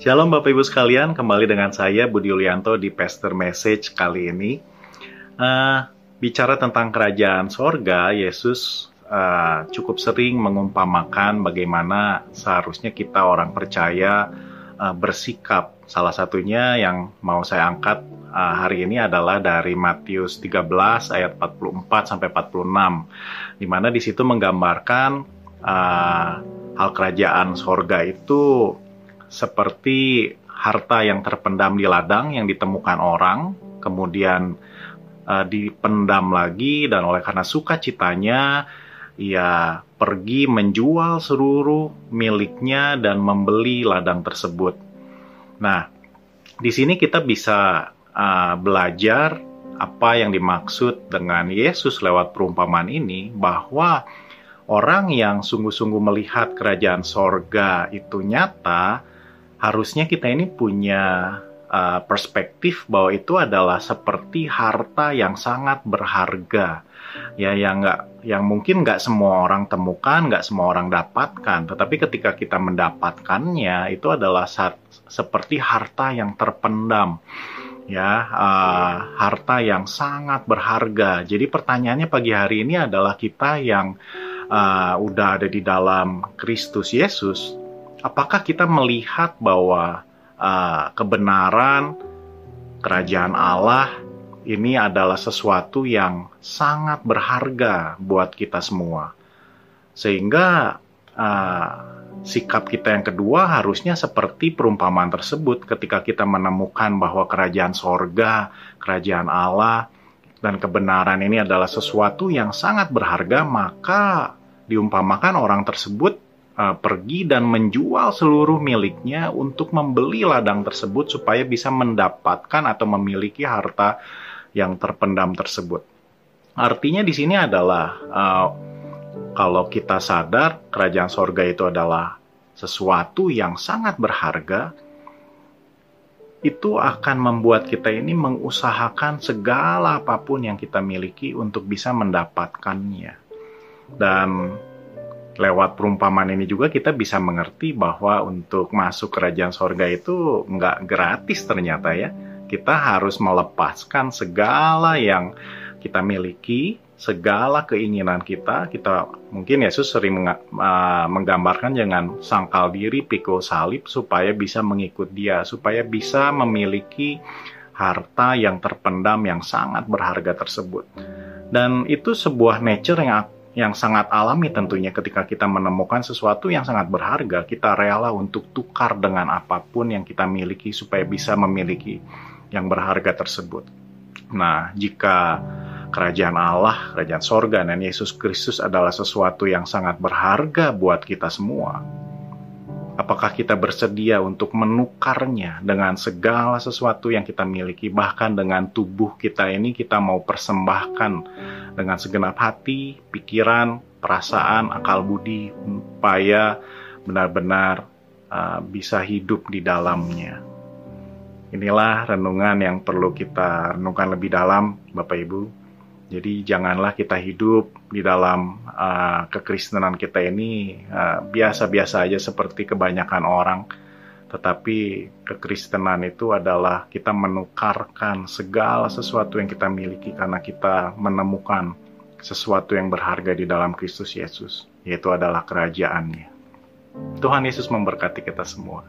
Shalom Bapak Ibu sekalian, kembali dengan saya Budi Yulianto di Pastor Message kali ini. Uh, bicara tentang kerajaan sorga, Yesus uh, cukup sering mengumpamakan bagaimana seharusnya kita orang percaya uh, bersikap. Salah satunya yang mau saya angkat uh, hari ini adalah dari Matius 13 ayat 44 sampai 46, di mana di situ menggambarkan uh, hal kerajaan sorga itu seperti harta yang terpendam di ladang yang ditemukan orang, kemudian uh, dipendam lagi dan oleh karena sukacitanya ia pergi menjual seluruh miliknya dan membeli ladang tersebut. Nah, di sini kita bisa uh, belajar apa yang dimaksud dengan Yesus lewat perumpamaan ini bahwa orang yang sungguh-sungguh melihat kerajaan sorga itu nyata harusnya kita ini punya uh, perspektif bahwa itu adalah seperti harta yang sangat berharga. Ya yang nggak yang mungkin nggak semua orang temukan nggak semua orang dapatkan. Tetapi ketika kita mendapatkannya itu adalah saat, seperti harta yang terpendam. Ya uh, harta yang sangat berharga. Jadi pertanyaannya pagi hari ini adalah kita yang uh, udah ada di dalam Kristus Yesus apakah kita melihat bahwa uh, kebenaran kerajaan Allah ini adalah sesuatu yang sangat berharga buat kita semua, sehingga uh, sikap kita yang kedua harusnya seperti perumpamaan tersebut ketika kita menemukan bahwa kerajaan sorga, kerajaan Allah, dan kebenaran ini adalah sesuatu yang sangat berharga, maka diumpamakan orang tersebut uh, pergi dan menjual seluruh miliknya untuk membeli ladang tersebut supaya bisa mendapatkan atau memiliki harta yang terpendam tersebut. Artinya di sini adalah uh, kalau kita sadar kerajaan sorga itu adalah sesuatu yang sangat berharga, itu akan membuat kita ini mengusahakan segala apa pun yang kita miliki untuk bisa mendapatkannya. Dan lewat perumpamaan ini juga kita bisa mengerti bahwa untuk masuk kerajaan sorga itu nggak gratis ternyata ya. Kita harus melepaskan segala yang kita miliki, segala keinginan kita. Kita mungkin Yesus sering menggambarkan jangan sangkal diri, pikul salib supaya bisa mengikut Dia, supaya bisa memiliki harta yang terpendam yang sangat berharga tersebut. Dan itu sebuah nature yang yang sangat alami tentunya ketika kita menemukan sesuatu yang sangat berharga, kita rela untuk tukar dengan apa pun yang kita miliki supaya bisa memiliki yang berharga tersebut. Nah, jika kerajaan Allah, kerajaan sorga, dan Yesus Kristus adalah sesuatu yang sangat berharga buat kita semua, apakah kita bersedia untuk menukarnya dengan segala sesuatu yang kita miliki, bahkan dengan tubuh kita ini kita mau persembahkan dengan segenap hati, pikiran, perasaan, akal budi, supaya benar-benar uh, bisa hidup di dalamnya. Inilah renungan yang perlu kita renungkan lebih dalam, Bapak Ibu. Jadi janganlah kita hidup di dalam uh, kekristenan kita ini uh, biasa-biasa uh, aja seperti kebanyakan orang tetapi kekristenan itu adalah kita menukarkan segala sesuatu yang kita miliki karena kita menemukan sesuatu yang berharga di dalam Kristus Yesus, yaitu adalah kerajaannya. Tuhan Yesus memberkati kita semua.